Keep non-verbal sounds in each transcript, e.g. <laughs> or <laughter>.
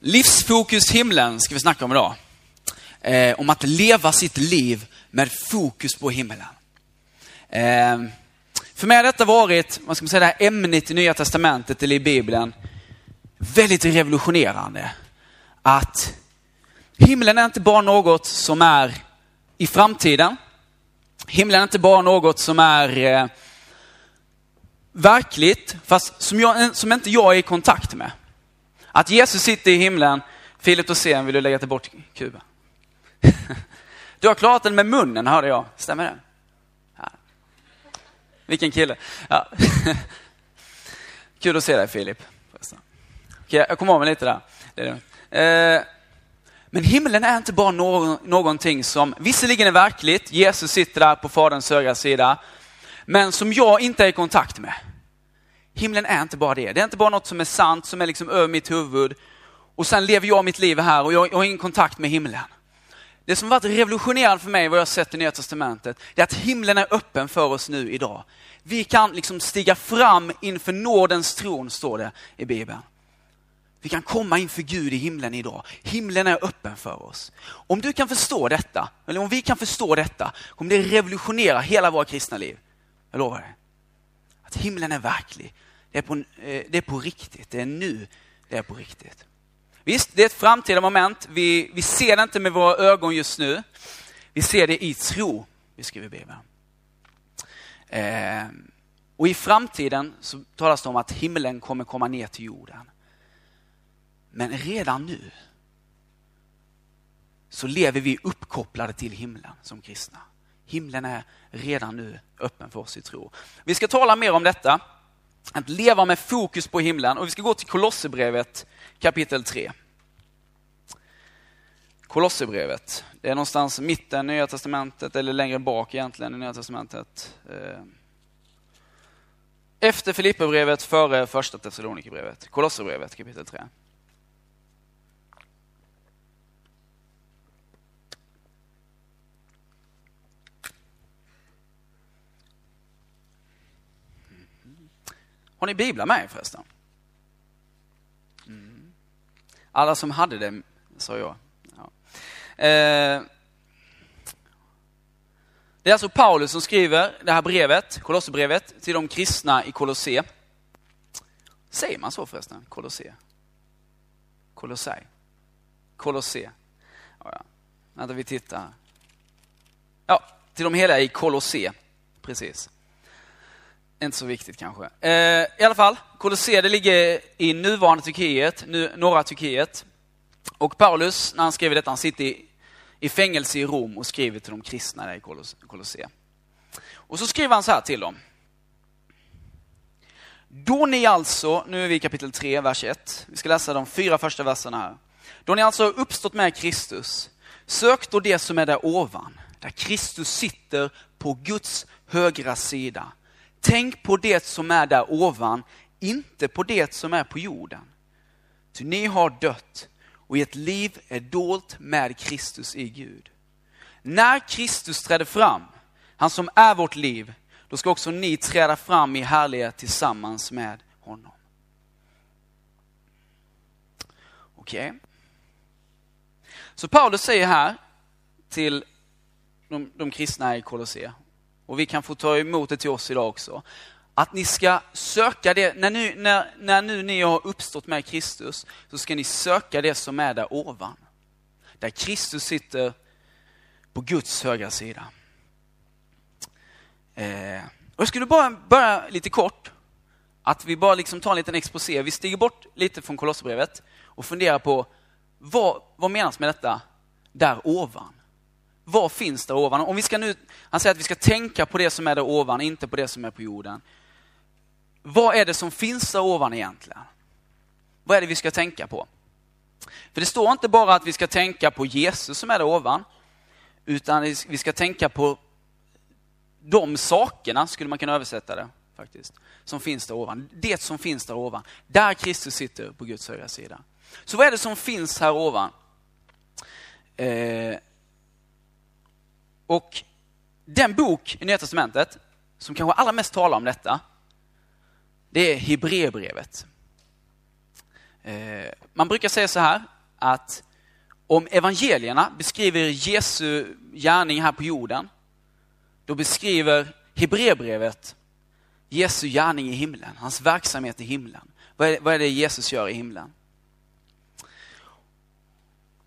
Livsfokus himlen ska vi snacka om idag. Eh, om att leva sitt liv med fokus på himlen. Eh, för mig har detta varit, vad ska man säga, det här ämnet i Nya Testamentet eller i Bibeln, väldigt revolutionerande. Att himlen är inte bara något som är i framtiden. Himlen är inte bara något som är eh, verkligt, fast som, jag, som inte jag är i kontakt med. Att Jesus sitter i himlen, Filip Rosén, vill du lägga till bort kuben? <laughs> Du har klarat den med munnen hörde jag, stämmer det? Ja. Vilken kille. Ja. <laughs> Kul att se dig Filip. Okej, jag kommer av mig lite där. Eh, men himlen är inte bara någonting som visserligen är verkligt, Jesus sitter där på Faderns högra sida, men som jag inte är i kontakt med. Himlen är inte bara det. Det är inte bara något som är sant, som är liksom över mitt huvud. Och sen lever jag mitt liv här och jag, jag har ingen kontakt med himlen. Det som varit revolutionerande för mig, vad jag sett i Nya Testamentet, det är att himlen är öppen för oss nu idag. Vi kan liksom stiga fram inför nådens tron, står det i Bibeln. Vi kan komma inför Gud i himlen idag. Himlen är öppen för oss. Om du kan förstå detta, eller om vi kan förstå detta, kommer det revolutionera hela våra kristna liv. Jag lovar dig. Att himlen är verklig. Det är, på, eh, det är på riktigt. Det är nu det är på riktigt. Visst, det är ett framtida moment. Vi, vi ser det inte med våra ögon just nu. Vi ser det i tro, vi skriver Bibeln. Eh, och i framtiden så talas det om att himlen kommer komma ner till jorden. Men redan nu så lever vi uppkopplade till himlen som kristna. Himlen är redan nu öppen för oss i tro. Vi ska tala mer om detta, att leva med fokus på himlen och vi ska gå till Kolosserbrevet kapitel 3. Kolosserbrevet, det är någonstans mitten i Nya Testamentet eller längre bak egentligen i Nya Testamentet. Eh, efter Filipperbrevet, före första Thessalonikerbrevet. Kolosserbrevet kapitel 3. Har ni biblar med er förresten? Mm. Alla som hade det, sa jag. Ja. Eh, det är alltså Paulus som skriver det här brevet, Kolosserbrevet, till de kristna i Kolosse. Säger man så förresten? Kolosse? Kolossai? Kolosse? Ja, ja. Vänta, vi tittar. Ja, till de hela i Kolosse. Precis. Inte så viktigt kanske. Eh, I alla fall, Colosseum det ligger i nuvarande Turkiet, nu, norra Turkiet. Och Paulus, när han skriver detta, han sitter i, i fängelse i Rom och skriver till de kristna där i Colosseum. Och så skriver han så här till dem. Då ni alltså, nu är vi i kapitel 3, vers 1. Vi ska läsa de fyra första verserna här. Då ni alltså har uppstått med Kristus, sök då det som är där ovan, där Kristus sitter på Guds högra sida. Tänk på det som är där ovan, inte på det som är på jorden. Ty ni har dött och ert liv är dolt med Kristus i Gud. När Kristus träder fram, han som är vårt liv, då ska också ni träda fram i härlighet tillsammans med honom. Okej. Okay. Så Paulus säger här till de, de kristna i Colosseum, och vi kan få ta emot det till oss idag också. Att ni ska söka det, när, nu, när, när nu ni har uppstått med Kristus, så ska ni söka det som är där ovan. Där Kristus sitter på Guds högra sida. Eh, och jag skulle bara börja lite kort, att vi bara liksom tar en liten exposé. Vi stiger bort lite från Kolosserbrevet och funderar på vad, vad menas med detta där ovan? Vad finns där ovan? Om vi ska nu, han säger att vi ska tänka på det som är där ovan, inte på det som är på jorden. Vad är det som finns där ovan egentligen? Vad är det vi ska tänka på? För det står inte bara att vi ska tänka på Jesus som är där ovan, utan vi ska tänka på de sakerna, skulle man kunna översätta det faktiskt, som finns där ovan. Det som finns där ovan, där Kristus sitter på Guds högra sida. Så vad är det som finns här ovan? Eh, och den bok i Nya Testamentet som kanske allra mest talar om detta, det är Hebreerbrevet. Eh, man brukar säga så här att om evangelierna beskriver Jesu gärning här på jorden, då beskriver Hebreerbrevet Jesu gärning i himlen, hans verksamhet i himlen. Vad är, vad är det Jesus gör i himlen?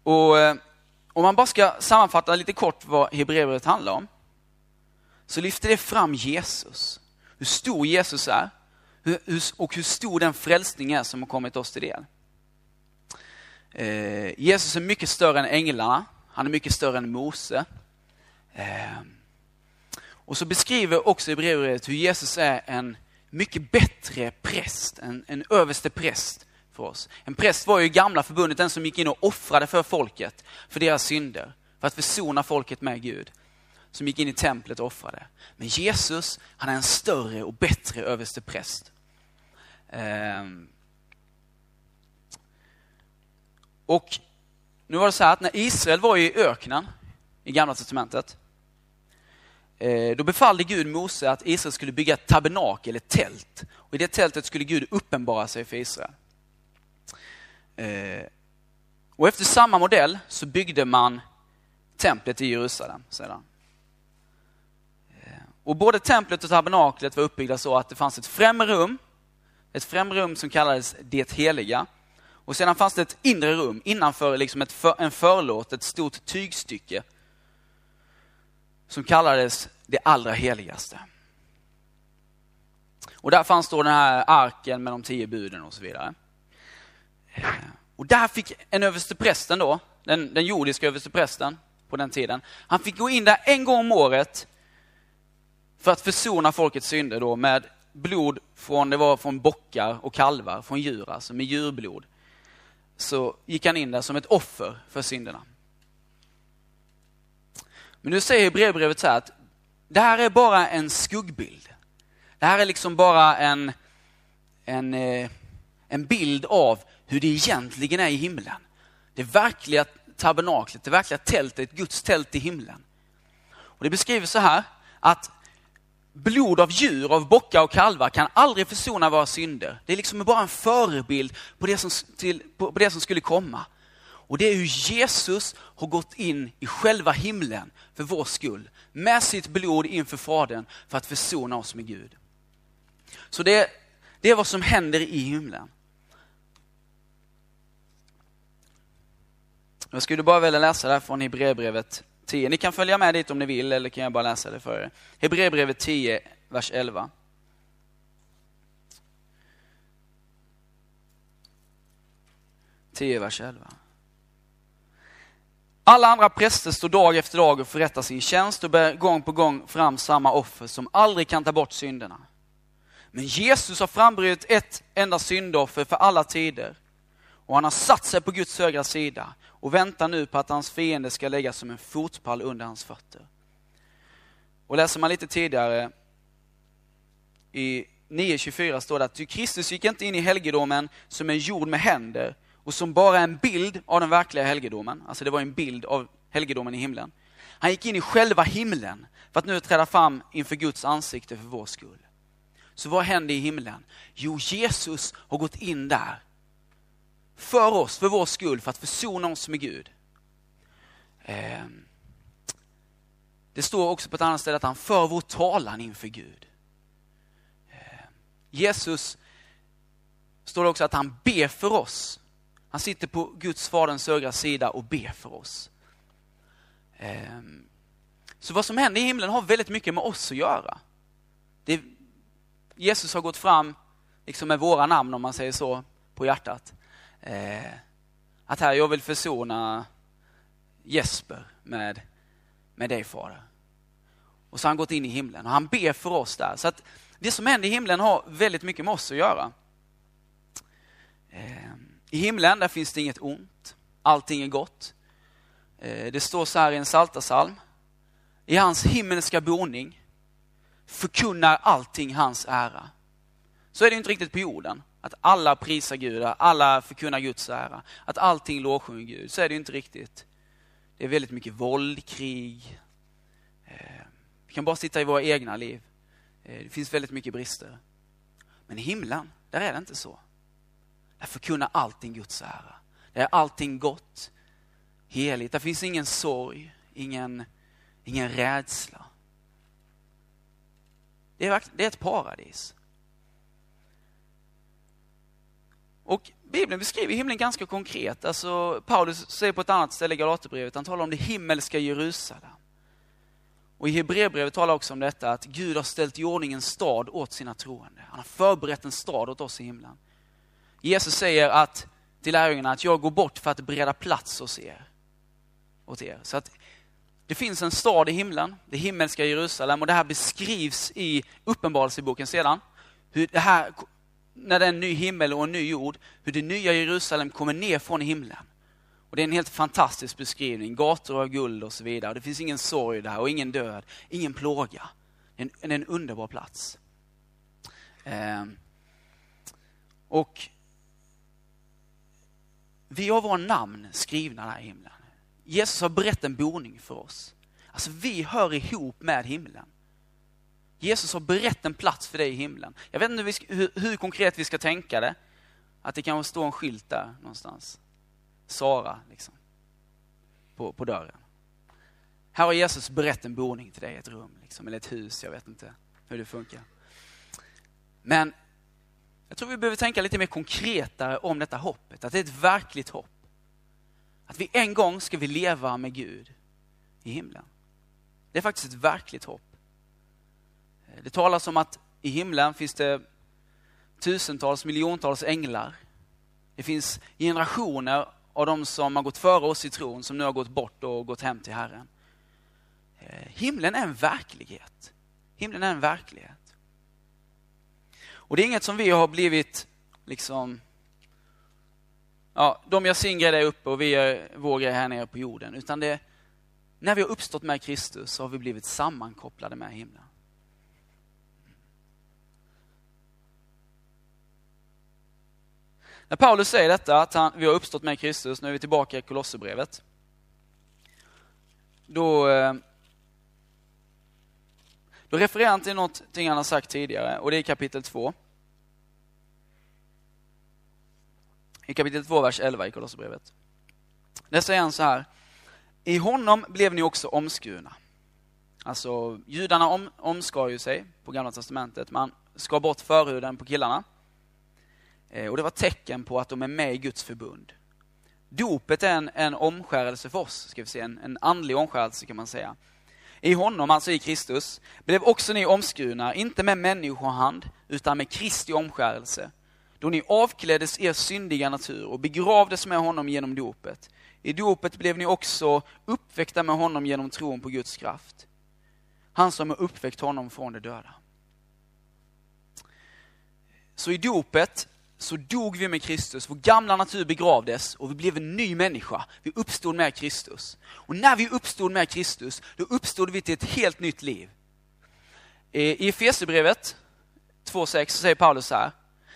Och eh, om man bara ska sammanfatta lite kort vad Hebreerbrevet handlar om, så lyfter det fram Jesus. Hur stor Jesus är och hur stor den frälsning är som har kommit oss till del. Eh, Jesus är mycket större än änglarna. Han är mycket större än Mose. Eh, och så beskriver också Hebreerbrevet hur Jesus är en mycket bättre präst, en, en överste präst för oss. En präst var ju i gamla förbundet den som gick in och offrade för folket, för deras synder, för att försona folket med Gud. Som gick in i templet och offrade. Men Jesus, han är en större och bättre överste präst. Ehm. Och nu var det så här att när Israel var i öknen i gamla testamentet, eh, då befallde Gud Mose att Israel skulle bygga ett tabernakel, ett tält. Och I det tältet skulle Gud uppenbara sig för Israel. Eh, och efter samma modell så byggde man templet i Jerusalem sedan. Eh, och både templet och tabernaklet var uppbyggda så att det fanns ett främre rum, ett främre rum som kallades det heliga. Och sedan fanns det ett inre rum innanför liksom ett för, en förlåt, ett stort tygstycke som kallades det allra heligaste. Och där fanns då den här arken med de tio buden och så vidare. Eh, och där fick en översteprästen då, den, den jordiska översteprästen på den tiden, han fick gå in där en gång om året för att försona folkets synder då med blod från, det var från bockar och kalvar, från djur alltså, med djurblod. Så gick han in där som ett offer för synderna. Men nu säger brevbrevet så här att det här är bara en skuggbild. Det här är liksom bara en, en, eh, en bild av hur det egentligen är i himlen. Det verkliga tabernaklet, det verkliga tältet, Guds tält i himlen. Och Det beskriver så här att blod av djur, av bockar och kalvar kan aldrig försona våra synder. Det är liksom bara en förebild på det som, till, på, på det som skulle komma. Och det är hur Jesus har gått in i själva himlen för vår skull. Med sitt blod inför Fadern för att försona oss med Gud. Så det, det är vad som händer i himlen. Jag skulle bara vilja läsa det här från Hebreerbrevet 10. Ni kan följa med dit om ni vill, eller kan jag bara läsa det för er. Hebreerbrevet 10, vers 11. Tio, vers 11. Alla andra präster står dag efter dag och förrättar sin tjänst och bär gång på gång fram samma offer som aldrig kan ta bort synderna. Men Jesus har frambrutit ett enda syndoffer för alla tider och han har satt sig på Guds högra sida och väntar nu på att hans fiende ska läggas som en fotpall under hans fötter. Och läser man lite tidigare i 9.24 står det att Ty Kristus gick inte in i helgedomen som en jord med händer och som bara en bild av den verkliga helgedomen. Alltså det var en bild av helgedomen i himlen. Han gick in i själva himlen för att nu träda fram inför Guds ansikte för vår skull. Så vad händer i himlen? Jo, Jesus har gått in där för oss, för vår skull, för att försona oss med Gud. Ehm, det står också på ett annat ställe att han för vår talan inför Gud. Ehm, Jesus står det också att han ber för oss. Han sitter på Guds faderns högra sida och ber för oss. Ehm, så vad som händer i himlen har väldigt mycket med oss att göra. Det, Jesus har gått fram liksom med våra namn, om man säger så, på hjärtat eh, att här, jag vill försona Jesper med, med dig Fader. Och så har han gått in i himlen och han ber för oss där. Så att det som händer i himlen har väldigt mycket med oss att göra. Eh, I himlen där finns det inget ont, allting är gott. Eh, det står så här i en saltasalm. I hans himmelska boning förkunnar allting hans ära. Så är det inte riktigt på jorden. Att alla prisar Gud, alla förkunnar Guds ära. Att allting lovsjunger Gud. Så är det ju inte riktigt. Det är väldigt mycket våld, krig. Eh, vi kan bara sitta i våra egna liv. Eh, det finns väldigt mycket brister. Men i himlen, där är det inte så. där förkunnar allting Guds ära. Där är allting gott, heligt. Där finns ingen sorg, ingen, ingen rädsla. Det är, det är ett paradis. Och Bibeln beskriver himlen ganska konkret. Alltså, Paulus säger på ett annat ställe i Galaterbrevet, han talar om det himmelska Jerusalem. Och i Hebreerbrevet talar också om detta, att Gud har ställt i ordning en stad åt sina troende. Han har förberett en stad åt oss i himlen. Jesus säger att, till lärjungarna att jag går bort för att bereda plats hos er. Åt er. Så att det finns en stad i himlen, det himmelska Jerusalem, och det här beskrivs i Uppenbarelseboken sedan. Hur det här, när det är en ny himmel och en ny jord, hur det nya Jerusalem kommer ner från himlen. Och Det är en helt fantastisk beskrivning, gator av guld och så vidare. Det finns ingen sorg där och ingen död, ingen plåga. Det är en, en underbar plats. Eh, och vi har våra namn skrivna där i himlen. Jesus har berättat en boning för oss. Alltså vi hör ihop med himlen. Jesus har berett en plats för dig i himlen. Jag vet inte hur, hur, hur konkret vi ska tänka det. Att det kanske står en skylt där någonstans. Sara, liksom. På, på dörren. Här har Jesus berett en boning till dig, ett rum, liksom, eller ett hus, jag vet inte hur det funkar. Men jag tror vi behöver tänka lite mer konkretare om detta hoppet, att det är ett verkligt hopp. Att vi en gång ska vi leva med Gud i himlen. Det är faktiskt ett verkligt hopp. Det talas om att i himlen finns det tusentals, miljontals änglar. Det finns generationer av de som har gått före oss i tron, som nu har gått bort och gått hem till Herren. Eh, himlen är en verklighet. Himlen är en verklighet. Och det är inget som vi har blivit liksom ja, de gör sin grej där uppe och vi gör vår grej här nere på jorden. Utan det, när vi har uppstått med Kristus så har vi blivit sammankopplade med himlen. När Paulus säger detta, att han, vi har uppstått med Kristus, nu är vi tillbaka i Kolosserbrevet. Då, eh, då refererar han till någonting han har sagt tidigare och det är kapitel 2. i kapitel 2, vers 11 i Kolosserbrevet. Där säger han så här. I honom blev ni också omskurna. Alltså, judarna om, omskar ju sig på Gamla Testamentet. Man skar bort förhuden på killarna. Eh, och det var tecken på att de är med i Guds förbund. Dopet är en, en omskärelse för oss, ska vi säga, en, en andlig omskärelse kan man säga. I honom, alltså i Kristus, blev också ni omskurna, inte med människohand, utan med Kristi omskärelse då ni avkläddes er syndiga natur och begravdes med honom genom dopet. I dopet blev ni också uppväckta med honom genom tron på Guds kraft. Han som har uppväckt honom från de döda. Så i dopet så dog vi med Kristus, vår gamla natur begravdes och vi blev en ny människa. Vi uppstod med Kristus. Och när vi uppstod med Kristus, då uppstod vi till ett helt nytt liv. Eh, I Efesierbrevet 2.6 säger Paulus så här,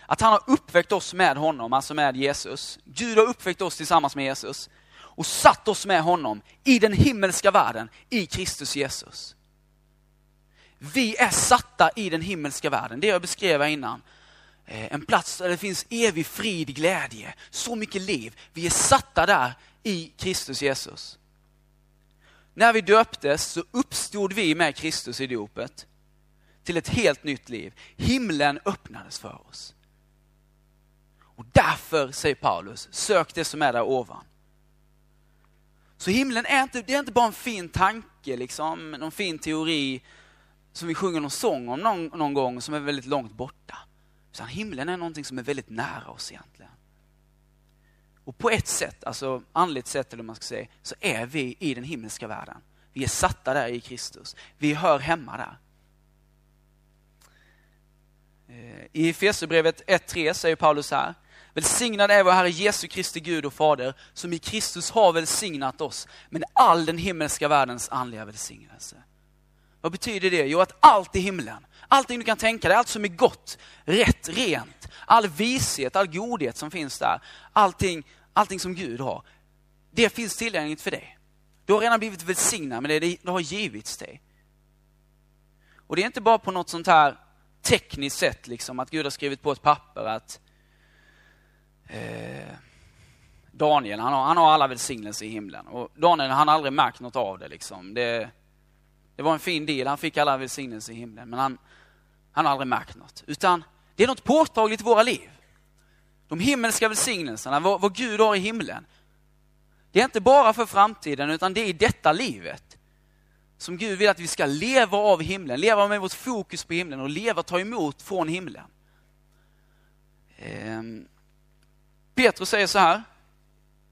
att han har uppväckt oss med honom, alltså med Jesus. Gud har uppväckt oss tillsammans med Jesus och satt oss med honom i den himmelska världen, i Kristus Jesus. Vi är satta i den himmelska världen, det jag beskrev innan. Eh, en plats där det finns evig frid, glädje, så mycket liv. Vi är satta där i Kristus Jesus. När vi döptes så uppstod vi med Kristus i dopet till ett helt nytt liv. Himlen öppnades för oss. Och därför, säger Paulus, sök det som är där ovan. Så himlen är inte, det är inte bara en fin tanke, liksom, någon fin teori som vi sjunger någon sång om någon, någon gång som är väldigt långt borta. Utan himlen är någonting som är väldigt nära oss egentligen. Och på ett sätt, alltså andligt sätt eller man ska säga, så är vi i den himmelska världen. Vi är satta där i Kristus. Vi hör hemma där. Eh, I Efesierbrevet 1.3 säger Paulus här, Välsignad är vår Herre Jesu Kristi Gud och Fader, som i Kristus har välsignat oss med all den himmelska världens andliga välsignelse. Vad betyder det? Jo, att allt i himlen, allting du kan tänka dig, allt som är gott, rätt, rent, all vishet, all godhet som finns där, allting, allting som Gud har, det finns tillgängligt för dig. Du har redan blivit välsignad med det, det har givits dig. Och det är inte bara på något sånt här tekniskt sätt, liksom, att Gud har skrivit på ett papper att eh, Daniel, han har, han har alla välsignelser i himlen. Och Daniel, han har aldrig märkt något av det. Liksom. det. Det var en fin del, han fick alla välsignelser i himlen. Men han, han har aldrig märkt något. Utan det är något påtagligt i våra liv. De himmelska välsignelserna, vad, vad Gud har i himlen. Det är inte bara för framtiden, utan det är i detta livet. Som Gud vill att vi ska leva av himlen, leva med vårt fokus på himlen och leva, ta emot från himlen. Ehm, Petrus säger så här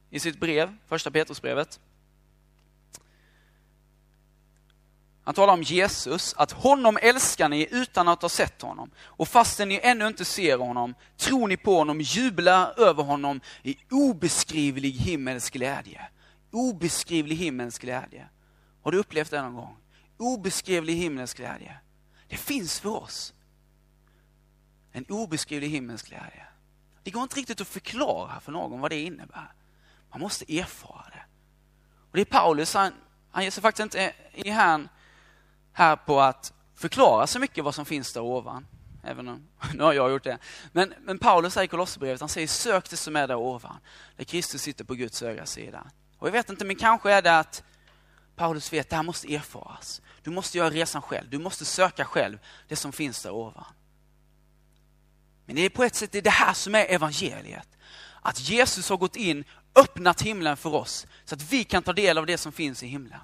i sitt brev, första Petrusbrevet. Han talar om Jesus, att honom älskar ni utan att ha sett honom. Och fastän ni ännu inte ser honom, tror ni på honom, jublar över honom i obeskrivlig himmelsk glädje. Obeskrivlig himmelsk glädje. Har du upplevt det någon gång? Obeskrivlig himmelsk glädje. Det finns för oss. En obeskrivlig himmelsk glädje. Det går inte riktigt att förklara för någon vad det innebär. Man måste erfara det. Och det är Paulus, han, han ger sig faktiskt inte i hän här på att förklara så mycket vad som finns där ovan. Även om, <laughs> nu har jag gjort det. Men, men Paulus säger i Kolosserbrevet, han säger sök det som är där ovan. Där Kristus sitter på Guds högra sida. Och jag vet inte, men kanske är det att Paulus vet, att det här måste erfaras. Du måste göra resan själv, du måste söka själv det som finns där ovan. Men det är på ett sätt det, här som är evangeliet. Att Jesus har gått in, öppnat himlen för oss, så att vi kan ta del av det som finns i himlen.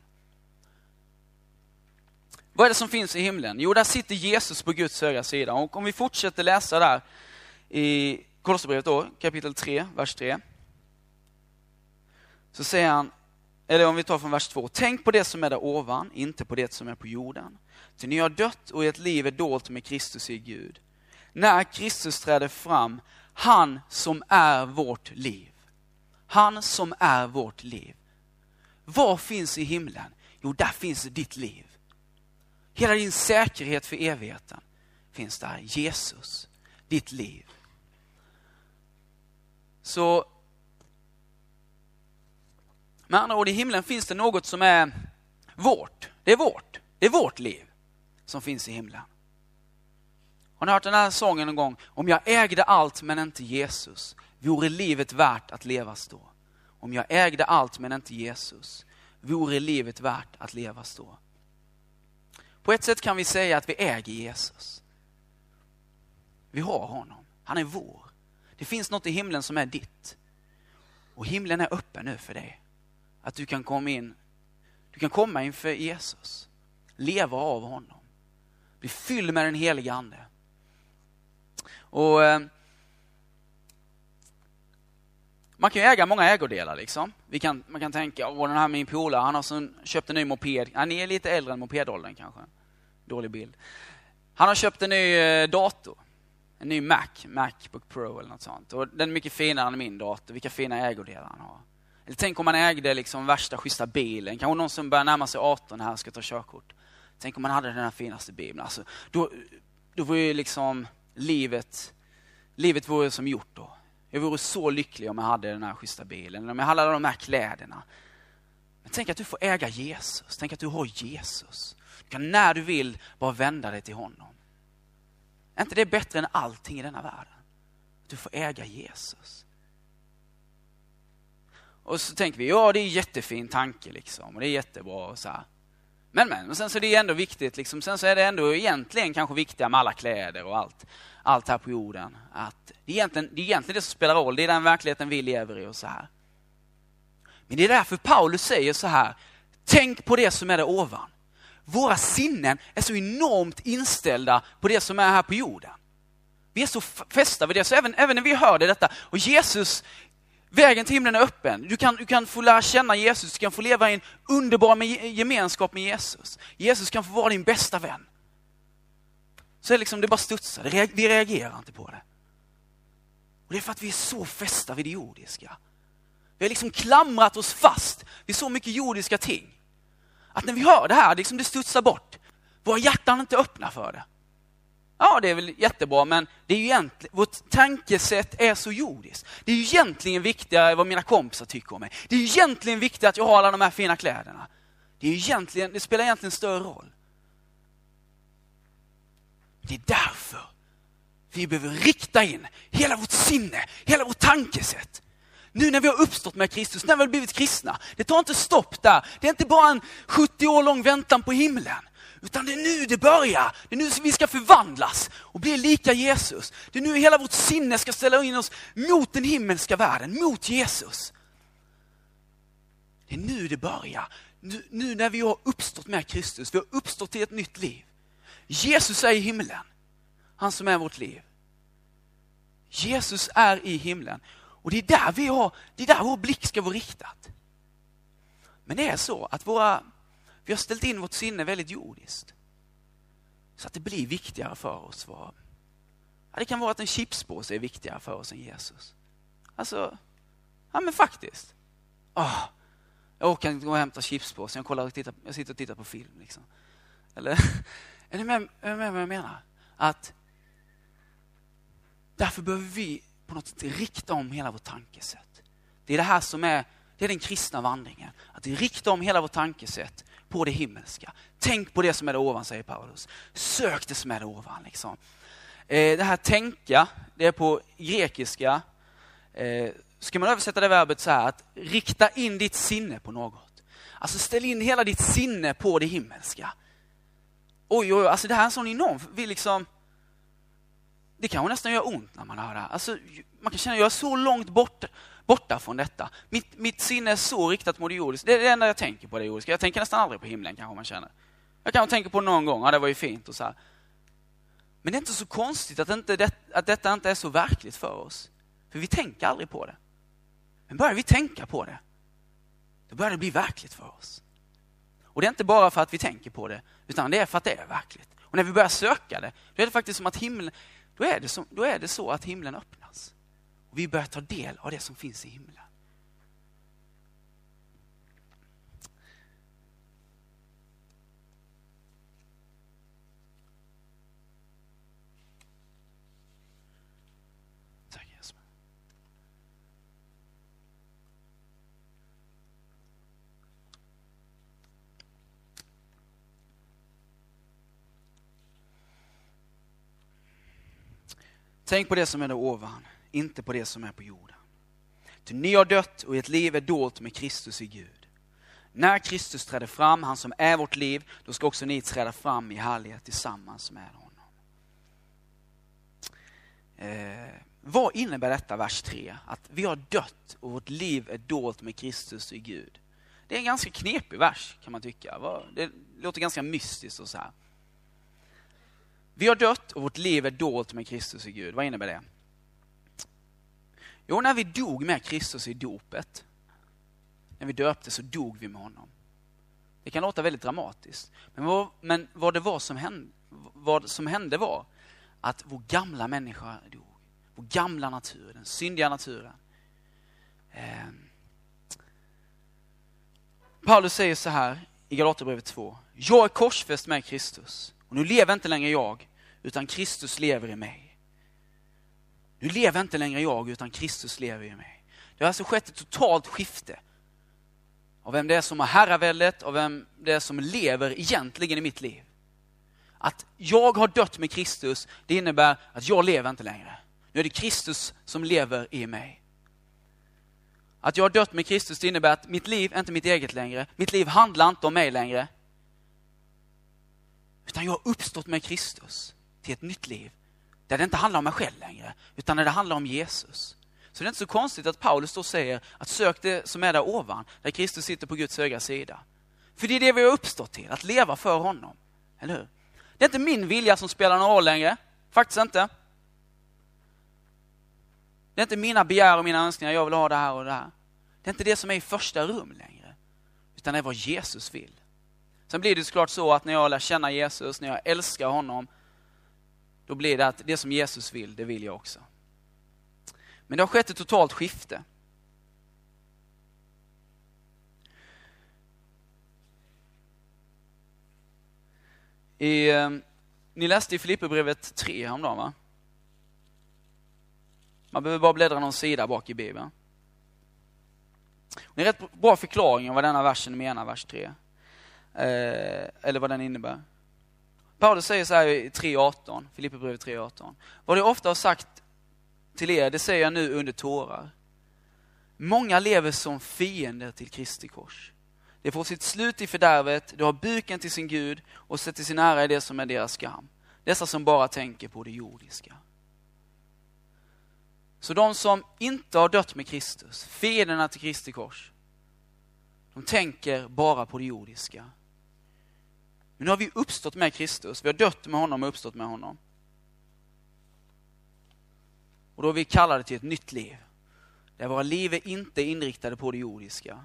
Vad är det som finns i himlen? Jo, där sitter Jesus på Guds högra sida. Och om vi fortsätter läsa där i Kolosserbrevet då, kapitel 3, vers 3. Så säger han, eller om vi tar från vers 2. Tänk på det som är där ovan, inte på det som är på jorden. Ty ni har dött och ert liv är dolt med Kristus i Gud när Kristus träder fram, han som är vårt liv. Han som är vårt liv. Vad finns i himlen? Jo, där finns ditt liv. Hela din säkerhet för evigheten finns där. Jesus, ditt liv. Så med andra ord, i himlen finns det något som är vårt. Det är vårt. Det är vårt liv som finns i himlen. Har ni hört den här sången någon gång? Om jag ägde allt men inte Jesus, vore livet värt att levas då? Om jag ägde allt men inte Jesus, vore livet värt att levas då? På ett sätt kan vi säga att vi äger Jesus. Vi har honom. Han är vår. Det finns något i himlen som är ditt. Och himlen är öppen nu för dig. Att du kan komma in, du kan komma inför Jesus. Leva av honom. Bli fylld med den heliga Ande. Och eh, Man kan ju äga många ägodelar liksom. Vi kan, man kan tänka, åh den här min polare, han har köpt en ny moped. Ja, ni är lite äldre än mopedåldern kanske. Dålig bild. Han har köpt en ny eh, dator. En ny Mac, Macbook Pro eller något sånt. Och den är mycket finare än min dator. Vilka fina ägodelar han har. Eller tänk om han ägde liksom värsta schyssta bilen. Kanske någon som börjar närma sig 18 här ska ta körkort. Tänk om han hade den här finaste bilen. Alltså, då, då var ju liksom livet, livet vore som gjort då. Jag vore så lycklig om jag hade den här schyssta bilen, om jag hade alla de här kläderna. Men tänk att du får äga Jesus, tänk att du har Jesus. Du kan när du vill bara vända dig till honom. Är inte det bättre än allting i denna världen? Att du får äga Jesus. Och så tänker vi, ja det är en jättefin tanke liksom, och det är jättebra och så här. Men men, och sen så är det ändå viktigt, liksom, sen så är det ändå egentligen kanske viktiga med alla kläder och allt, allt här på jorden. Att det, är egentligen, det är egentligen det som spelar roll, det är den verkligheten vi lever i och så här. Men det är därför Paulus säger så här, tänk på det som är där ovan. Våra sinnen är så enormt inställda på det som är här på jorden. Vi är så fästa vid det, så även, även när vi hör det detta, och Jesus Vägen till himlen är öppen. Du kan, du kan få lära känna Jesus, du kan få leva i en underbar gemenskap med Jesus. Jesus kan få vara din bästa vän. Så det liksom, det bara studsar, vi reagerar inte på det. Och Det är för att vi är så fästa vid det jordiska. Vi har liksom klamrat oss fast vid så mycket jordiska ting. Att när vi hör det här, liksom det studsar bort. Våra hjärtan är inte öppna för det. Ja, det är väl jättebra, men det är ju egentligen, vårt tankesätt är så jordiskt. Det är ju egentligen viktigare vad mina kompisar tycker om mig. Det är ju egentligen viktigare att jag har alla de här fina kläderna. Det, är ju egentligen, det spelar egentligen större roll. Det är därför vi behöver rikta in hela vårt sinne, hela vårt tankesätt. Nu när vi har uppstått med Kristus, när vi har blivit kristna. Det tar inte stopp där. Det är inte bara en 70 år lång väntan på himlen. Utan det är nu det börjar. Det är nu vi ska förvandlas och bli lika Jesus. Det är nu hela vårt sinne ska ställa in oss mot den himmelska världen, mot Jesus. Det är nu det börjar. Nu, nu när vi har uppstått med Kristus, vi har uppstått till ett nytt liv. Jesus är i himlen, han som är vårt liv. Jesus är i himlen och det är där, vi har, det är där vår blick ska vara riktad. Men det är så att våra, vi har ställt in vårt sinne väldigt jordiskt. Så att det blir viktigare för oss. Vad, ja, det kan vara att en chipspåse är viktigare för oss än Jesus. Alltså, ja men faktiskt. Oh, jag orkar inte gå och hämta chipspåsen, jag, kollar och tittar, jag sitter och tittar på film. Liksom. Eller, <laughs> är ni med, är ni med vad jag menar? Att därför behöver vi på något sätt rikta om hela vårt tankesätt. Det är det här som är, det är den kristna vandringen. Att rikta om hela vårt tankesätt på det himmelska. Tänk på det som är där ovan, säger Paulus. Sök det som är där ovan. Liksom. Eh, det här tänka, det är på grekiska. Eh, ska man översätta det verbet så här, att rikta in ditt sinne på något. Alltså ställ in hela ditt sinne på det himmelska. Oj, oj, alltså det här är en sån enorm, vi liksom, det kanske nästan gör ont när man hör det här. Alltså, man kan känna att jag är så långt bort, borta från detta. Mitt, mitt sinne är så riktat mot det jordiska. Det är det enda jag tänker på, det jordiska. Jag tänker nästan aldrig på himlen kanske man känner. Jag kanske tänker på någon gång, ja det var ju fint och så här. Men det är inte så konstigt att, inte det, att detta inte är så verkligt för oss. För vi tänker aldrig på det. Men börjar vi tänka på det, då börjar det bli verkligt för oss. Och det är inte bara för att vi tänker på det, utan det är för att det är verkligt. Och när vi börjar söka det, då är det faktiskt som att himlen, då är det, som, då är det så att himlen öppnas. Och vi börjar ta del av det som finns i himlen. Tack Jesus. Tänk på det som är där ovan, inte på det som är på jorden. Ty ni har dött och ert liv är dolt med Kristus i Gud. När Kristus träder fram, han som är vårt liv, då ska också ni träda fram i härlighet tillsammans med honom. Eh, vad innebär detta, vers 3? Att vi har dött och vårt liv är dolt med Kristus i Gud. Det är en ganska knepig vers kan man tycka. Det låter ganska mystiskt och så här. Vi har dött och vårt liv är dolt med Kristus i Gud. Vad innebär det? Jo, när vi dog med Kristus i dopet, när vi döpte så dog vi med honom. Det kan låta väldigt dramatiskt. Men vad, men vad det var som hände, vad som hände var att vår gamla människa dog. Vår gamla natur, den syndiga naturen. Eh, Paulus säger så här i Galaterbrevet 2. Jag är korsfäst med Kristus. Och nu lever inte längre jag, utan Kristus lever i mig. Nu lever inte längre jag, utan Kristus lever i mig. Det har alltså skett ett totalt skifte av vem det är som har herraväldet, av vem det är som lever egentligen i mitt liv. Att jag har dött med Kristus, det innebär att jag lever inte längre. Nu är det Kristus som lever i mig. Att jag har dött med Kristus, det innebär att mitt liv är inte mitt eget längre. Mitt liv handlar inte om mig längre. Utan jag har uppstått med Kristus till ett nytt liv. Där det inte handlar om mig själv längre, utan där det handlar om Jesus. Så det är inte så konstigt att Paulus då säger att sök det som är där ovan, där Kristus sitter på Guds högra sida. För det är det vi har uppstått till, att leva för honom. Eller hur? Det är inte min vilja som spelar någon roll längre. Faktiskt inte. Det är inte mina begär och mina önskningar, jag vill ha det här och det här. Det är inte det som är i första rum längre. Utan det är vad Jesus vill. Sen blir det såklart så att när jag lär känna Jesus, när jag älskar honom, då blir det att det som Jesus vill, det vill jag också. Men det har skett ett totalt skifte. I, eh, ni läste i Filipperbrevet 3 häromdagen va? Man behöver bara bläddra någon sida bak i Bibeln. Det är en rätt bra förklaring av vad denna versen menar, vers 3. Eh, eller vad den innebär. Paulus säger så här i 3.18, Filipperbrevet 3.18. Vad jag ofta har sagt till er, det säger jag nu under tårar. Många lever som fiender till Kristi kors. De får sitt slut i fördärvet, de har buken till sin Gud och sätter sin ära i det som är deras skam. Dessa som bara tänker på det jordiska. Så de som inte har dött med Kristus, fienderna till Kristi kors, de tänker bara på det jordiska. Men nu har vi uppstått med Kristus, vi har dött med honom och uppstått med honom. Och då är vi kallade till ett nytt liv. Där våra liv är inte inriktade på det jordiska.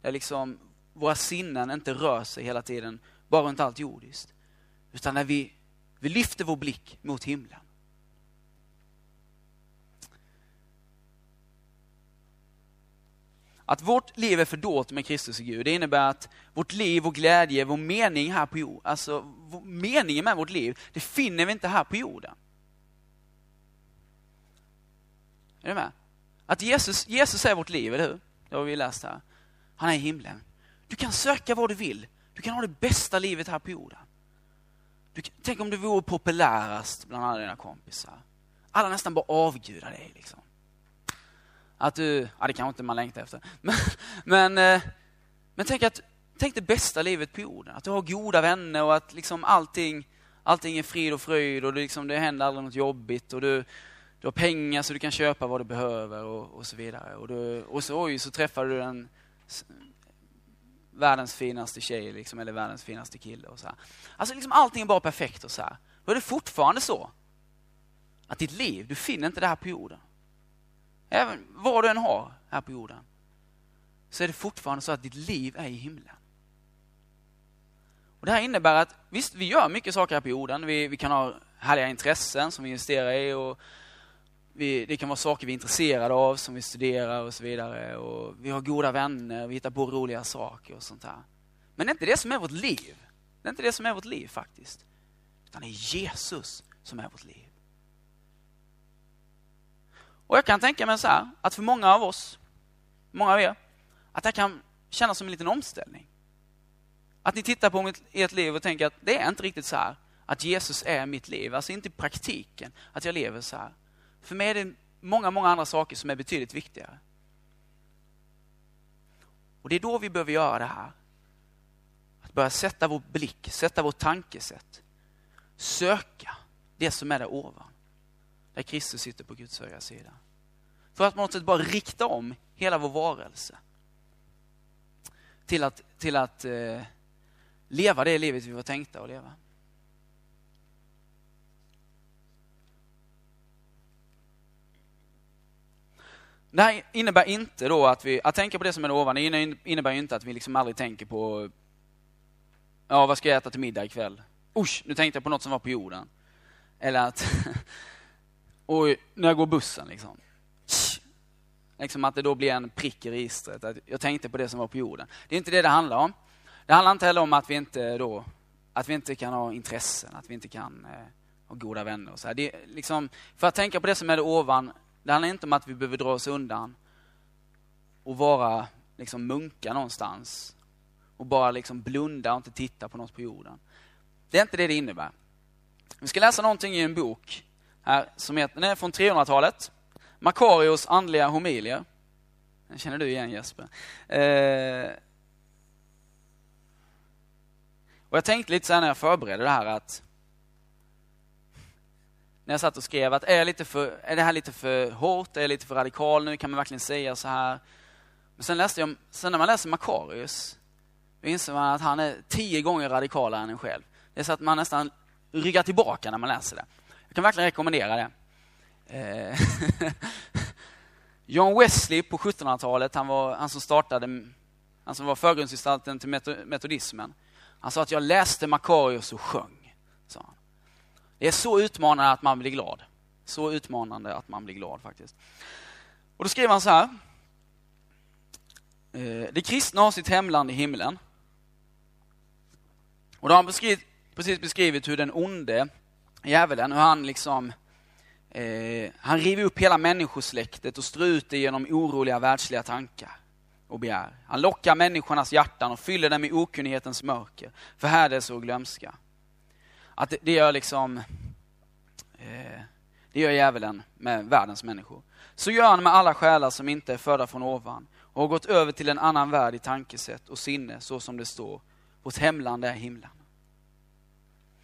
Där liksom våra sinnen inte rör sig hela tiden bara runt allt jordiskt. Utan när vi, vi lyfter vår blick mot himlen. Att vårt liv är fördolt med Kristus och Gud, det innebär att vårt liv, vår glädje, vår mening här på jorden, alltså meningen med vårt liv, det finner vi inte här på jorden. Är du med? Att Jesus, Jesus är vårt liv, eller hur? Det har vi läst här. Han är i himlen. Du kan söka vad du vill. Du kan ha det bästa livet här på jorden. Du, tänk om du vore populärast bland alla dina kompisar. Alla nästan bara avgudar dig. Liksom. Att du, ja det kanske inte man längtar efter. Men, men, eh, men tänk, att, tänk det bästa livet på jorden. Att du har goda vänner och att liksom allting, allting är frid och fröjd och det, liksom, det händer aldrig något jobbigt. Och du, du har pengar så du kan köpa vad du behöver och, och så vidare. Och, du, och så, oj, så träffar du den världens finaste tjej liksom, eller världens finaste kille. Och så här. Alltså liksom allting är bara perfekt och så här. Då är det fortfarande så att ditt liv, du finner inte det här på jorden. Även vad du än har här på jorden, så är det fortfarande så att ditt liv är i himlen. Och Det här innebär att visst, vi gör mycket saker här på jorden. Vi, vi kan ha härliga intressen som vi investerar i och vi, det kan vara saker vi är intresserade av, som vi studerar och så vidare. Och vi har goda vänner, vi hittar på roliga saker och sånt här. Men det är inte det som är vårt liv. Det är inte det som är vårt liv faktiskt. Utan det är Jesus som är vårt liv. Och jag kan tänka mig så här, att för många av oss, många av er, att det kan kännas som en liten omställning. Att ni tittar på ert liv och tänker att det är inte riktigt så här, att Jesus är mitt liv. Alltså inte i praktiken, att jag lever så här. För mig är det många, många andra saker som är betydligt viktigare. Och det är då vi behöver göra det här. Att börja sätta vår blick, sätta vårt tankesätt. Söka det som är där ovan. Där Kristus sitter på Guds högra sida. För att på något sätt bara rikta om hela vår varelse. Till att, till att eh, leva det livet vi var tänkta att leva. Det här innebär inte då att vi, att tänka på det som är ovan, det innebär inte att vi liksom aldrig tänker på, ja vad ska jag äta till middag ikväll? Usch, nu tänkte jag på något som var på jorden. Eller att, <laughs> oj, när jag går bussen liksom. Liksom att det då blir en prick i registret, att jag tänkte på det som var på jorden. Det är inte det det handlar om. Det handlar inte heller om att vi inte då, att vi inte kan ha intressen, att vi inte kan eh, ha goda vänner och så här. Det är liksom, för att tänka på det som är det ovan, det handlar inte om att vi behöver dra oss undan och vara liksom munkar någonstans och bara liksom blunda och inte titta på något på jorden. Det är inte det det innebär. Vi ska läsa någonting i en bok här som heter, den är från 300-talet. Makarios andliga homilier. Den känner du igen Jesper. Eh, och jag tänkte lite så när jag förberedde det här att när jag satt och skrev att är, jag lite för, är det här lite för hårt, är jag lite för radikal nu, kan man verkligen säga så här? Men sen läste jag, sen när man läser Makarius, då inser man att han är tio gånger radikalare än en själv. Det är så att man nästan ryggar tillbaka när man läser det. Jag kan verkligen rekommendera det. Eh, <laughs> John Wesley på 1700-talet, han var han som startade, han som var förgrundsgestalten till metodismen. Han sa att jag läste Makarios och sjöng. Det är så utmanande att man blir glad. Så utmanande att man blir glad faktiskt. Och då skriver han så här. Eh, det kristna har sitt hemland i himlen. Och då har han beskrivit, precis beskrivit hur den onde djävulen, hur han liksom eh, han river upp hela människosläktet och strör ut det genom oroliga världsliga tankar och begär. Han lockar människornas hjärtan och fyller dem med okunnighetens mörker, förhärdelse och glömska. Att det, det gör liksom, eh, det gör djävulen med världens människor. Så gör han med alla själar som inte är födda från ovan och har gått över till en annan värld i tankesätt och sinne, så som det står. Vårt hemland är himlen.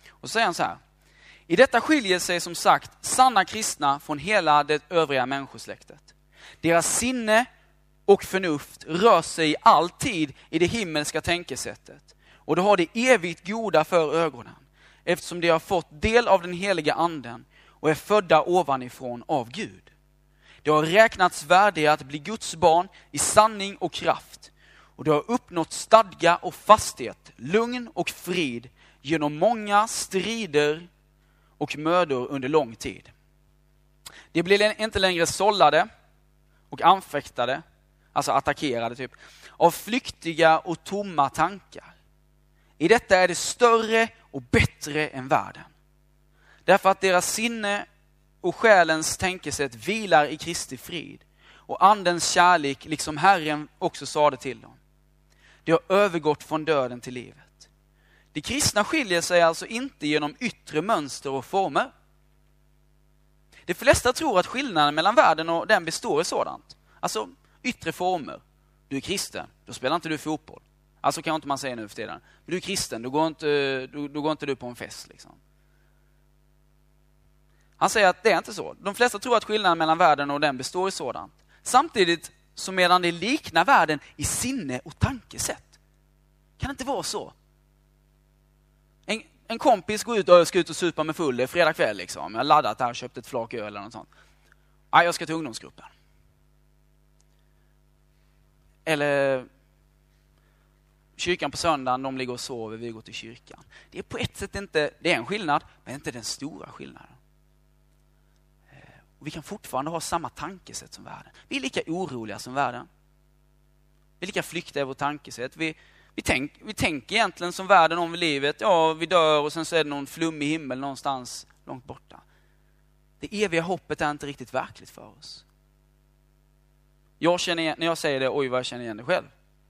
Och så säger han så här. I detta skiljer sig som sagt sanna kristna från hela det övriga människosläktet. Deras sinne och förnuft rör sig alltid i det himmelska tänkesättet. Och de har det evigt goda för ögonen, eftersom de har fått del av den heliga anden och är födda ovanifrån av Gud. De har räknats värdiga att bli Guds barn i sanning och kraft. Och de har uppnått stadga och fasthet, lugn och frid genom många strider och mödor under lång tid. De blir inte längre sållade och anfäktade, alltså attackerade typ, av flyktiga och tomma tankar. I detta är det större och bättre än världen. Därför att deras sinne och själens tänkesätt vilar i Kristi frid och andens kärlek, liksom Herren också sade till dem. De har övergått från döden till livet. De kristna skiljer sig alltså inte genom yttre mönster och former. De flesta tror att skillnaden mellan världen och den består i sådant. Alltså yttre former. Du är kristen, då spelar inte du fotboll. Alltså kan inte man säga nu för tiden. Men du är kristen, då går inte, då, då går inte du på en fest. Liksom. Han säger att det är inte så. De flesta tror att skillnaden mellan världen och den består i sådant. Samtidigt som medan det liknar världen i sinne och tankesätt. Kan det inte vara så? En, kompis går ut och ska ut och supa med full, det är fredag kväll liksom. Jag har laddat där, och köpt ett flak öl eller något sånt. Nej, jag ska till ungdomsgruppen. Eller kyrkan på söndagen, de ligger och sover, vi går till kyrkan. Det är på ett sätt inte, det är en skillnad, men inte den stora skillnaden. Eh, och vi kan fortfarande ha samma tankesätt som världen. Vi är lika oroliga som världen. Vi är lika flyktiga i vårt tankesätt. Vi, vi, tänk, vi tänker egentligen som världen om livet. Ja, vi dör och sen så är det någon flummig himmel någonstans långt borta. Det eviga hoppet är inte riktigt verkligt för oss. Jag känner igen, när jag säger det, oj vad jag känner igen det själv.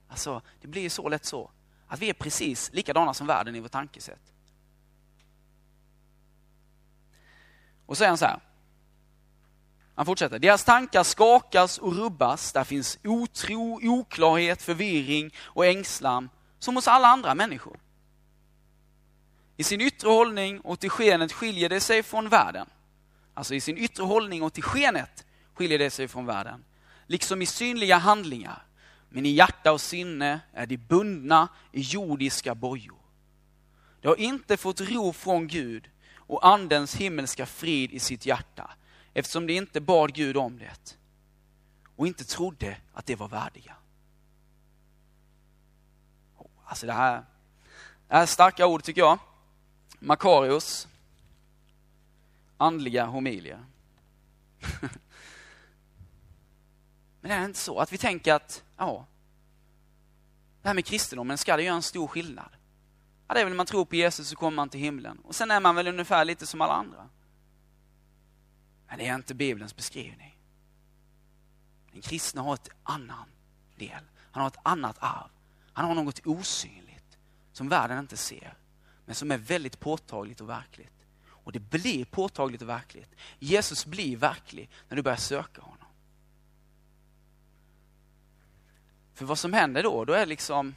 Alltså, det blir ju så lätt så. Att vi är precis likadana som världen i vårt tankesätt. Och så säger han så här. Han fortsätter. Deras tankar skakas och rubbas. Där finns otro, oklarhet, förvirring och ängslan som hos alla andra människor. I sin yttre hållning och till skenet skiljer det sig från världen. Alltså i sin yttre hållning och till skenet skiljer det sig från världen. Liksom i synliga handlingar. Men i hjärta och sinne är de bundna i jordiska bojor. De har inte fått ro från Gud och andens himmelska frid i sitt hjärta eftersom de inte bad Gud om det och inte trodde att det var värdiga. Alltså det här, det här är starka ord tycker jag. Makarios, andliga homilier. <laughs> Men är det inte så att vi tänker att, ja, det här med kristendomen, ska det göra en stor skillnad? Ja, det är väl när man tror på Jesus så kommer man till himlen. Och sen är man väl ungefär lite som alla andra. Men det är inte Bibelns beskrivning. Den kristna har ett annan del. Han har ett annat arv. Han har något osynligt som världen inte ser, men som är väldigt påtagligt och verkligt. Och det blir påtagligt och verkligt. Jesus blir verklig när du börjar söka honom. För vad som händer då, då är det liksom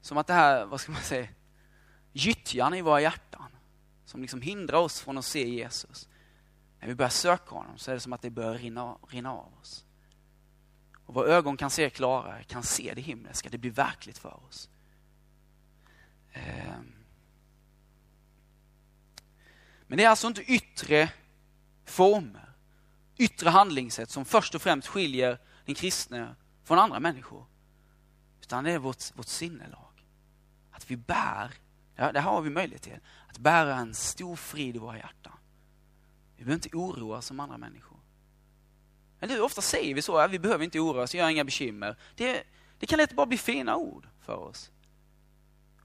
som att det här, vad ska man säga, gyttjan i våra hjärtan som liksom hindrar oss från att se Jesus. När vi börjar söka honom så är det som att det börjar rinna, rinna av oss. Och våra ögon kan se klarare, kan se det himmelska, det blir verkligt för oss. Eh. Men det är alltså inte yttre former, yttre handlingssätt som först och främst skiljer den kristne från andra människor. Utan det är vårt, vårt sinnelag. Att vi bär, ja, det har vi möjlighet till, att bära en stor frid i våra hjärtan. Vi behöver inte oroa oss som andra människor. Eller hur? Ofta säger vi så, ja, vi behöver inte oroa oss, jag har inga bekymmer. Det, det kan lätt bara bli fina ord för oss.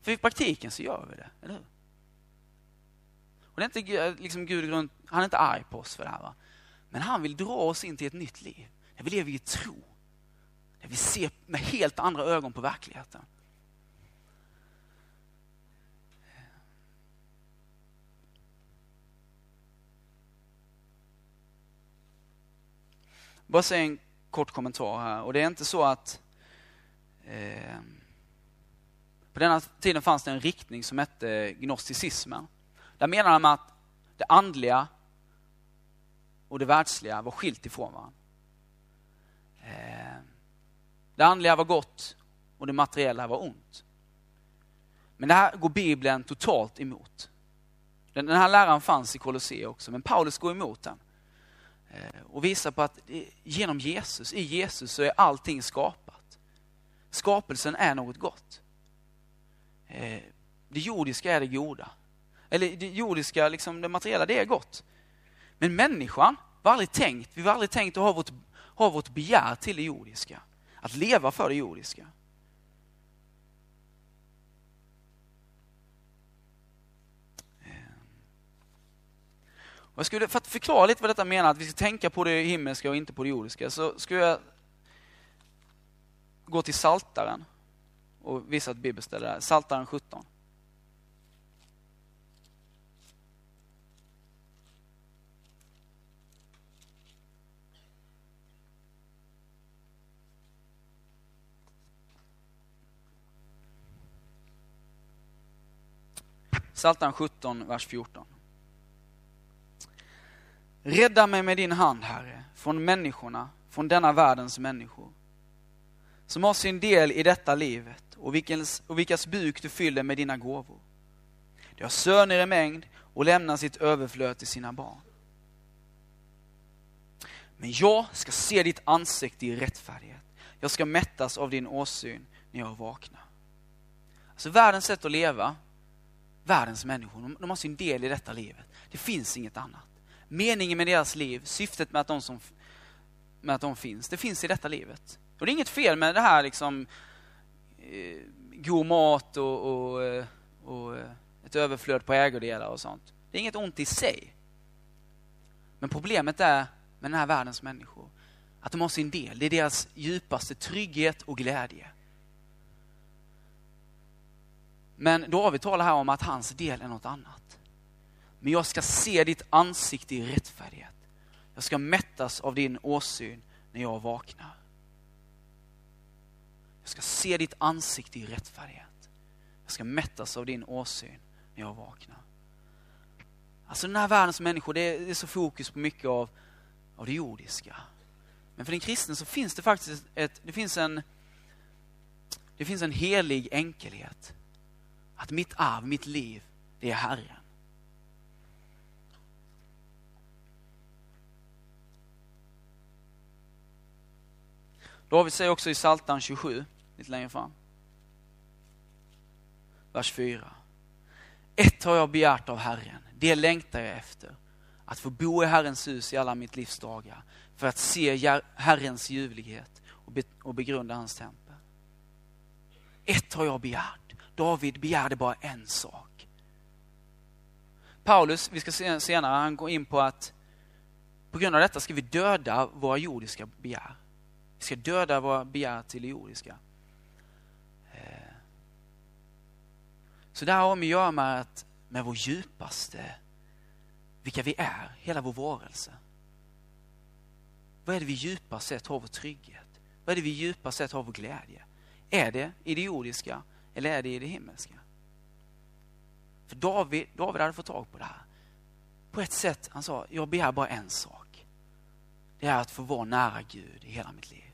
För i praktiken så gör vi det, eller hur? Och det är inte liksom Gud, han är inte arg på oss för det här. Va? Men han vill dra oss in till ett nytt liv. Där vi lever i tro. Där vi ser med helt andra ögon på verkligheten. Bara säga en kort kommentar här. Och det är inte så att eh, på denna tiden fanns det en riktning som hette gnosticismen. Där menade man att det andliga och det världsliga var skilt ifrån varandra. Eh, det andliga var gott och det materiella var ont. Men det här går Bibeln totalt emot. Den här läran fanns i Kolosseum också, men Paulus går emot den. Eh, och visar på att genom Jesus, i Jesus så är allting skapat. Skapelsen är något gott. Eh, det jordiska är det goda. Eller det jordiska, liksom det materiella, det är gott. Men människan var aldrig tänkt, vi har aldrig tänkt att ha vårt, ha vårt begär till det jordiska. Att leva för det jordiska. Jag skulle, för att förklara lite vad detta menar, att vi ska tänka på det himmelska och inte på det jordiska, så skulle jag gå till Saltaren och visa ett bibelställe där. Saltaren 17. Psaltaren 17, vers 14. Rädda mig med din hand, Herre, från människorna, från denna världens människor. Som har sin del i detta livet och, vilkens, och vilkas buk du fyller med dina gåvor. De har söner i mängd och lämnar sitt överflöd till sina barn. Men jag ska se ditt ansikte i rättfärdighet. Jag ska mättas av din åsyn när jag vaknar. Alltså världens sätt att leva, världens människor, de har sin del i detta livet. Det finns inget annat. Meningen med deras liv, syftet med att de, som, med att de finns, det finns i detta livet. Och det är inget fel med det här liksom eh, god mat och, och, eh, och eh, ett överflöd på ägodelar och sånt. Det är inget ont i sig. Men problemet är med den här världens människor, att de har sin del. Det är deras djupaste trygghet och glädje. Men David talar här om att hans del är något annat. Men jag ska se ditt ansikte i rättfärdighet. Jag ska mättas av din åsyn när jag vaknar. Jag ska se ditt ansikte i rättfärdighet. Jag ska mättas av din åsyn när jag vaknar. Alltså den här världens människor, det är, så fokus på mycket av, av det jordiska. Men för den kristne så finns det faktiskt ett, det finns en, det finns en helig enkelhet. Att mitt arv, mitt liv, det är Herren. David säger också i Psaltaren 27, lite längre fram. Vers 4. Ett har jag begärt av Herren, det längtar jag efter. Att få bo i Herrens hus i alla mitt livs dagar. För att se Herrens ljuvlighet och begrunda hans tempel. Ett har jag begärt. David begärde bara en sak. Paulus, vi ska se senare, han går in på att på grund av detta ska vi döda våra jordiska begär. Vi ska döda våra begär till det jordiska. Eh. Så det här har med att göra med, att, med vår djupaste, vilka vi är, hela vår varelse. Vad är det vi djupast sett har vår trygghet? Vad är det vi djupast sett har vår glädje? Är det i det jordiska eller är det i det himmelska? För David, David hade fått tag på det här. På ett sätt, han sa, jag begär bara en sak. Det är att få vara nära Gud i hela mitt liv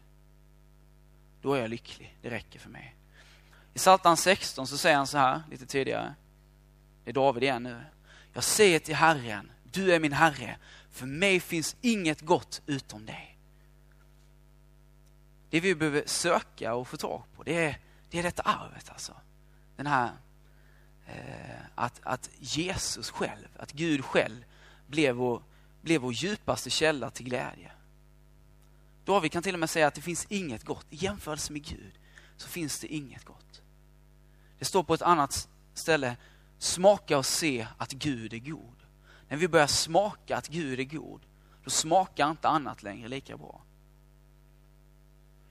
då är jag lycklig. Det räcker för mig. I Psaltaren 16 så säger han så här, lite tidigare. Det är David igen nu. Jag säger till Herren, du är min Herre. För mig finns inget gott utom dig. Det vi behöver söka och få tag på, det är, det är detta arvet alltså. Den här, eh, att, att Jesus själv, att Gud själv blev vår, blev vår djupaste källa till glädje. David kan till och med säga att det finns inget gott. I jämförelse med Gud så finns det inget gott. Det står på ett annat ställe, smaka och se att Gud är god. När vi börjar smaka att Gud är god, då smakar inte annat längre lika bra.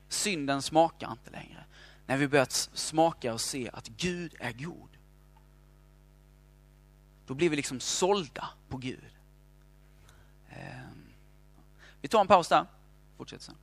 Synden smakar inte längre. När vi börjar smaka och se att Gud är god. Då blir vi liksom sålda på Gud. Ehm, vi tar en paus där fortsätter sen.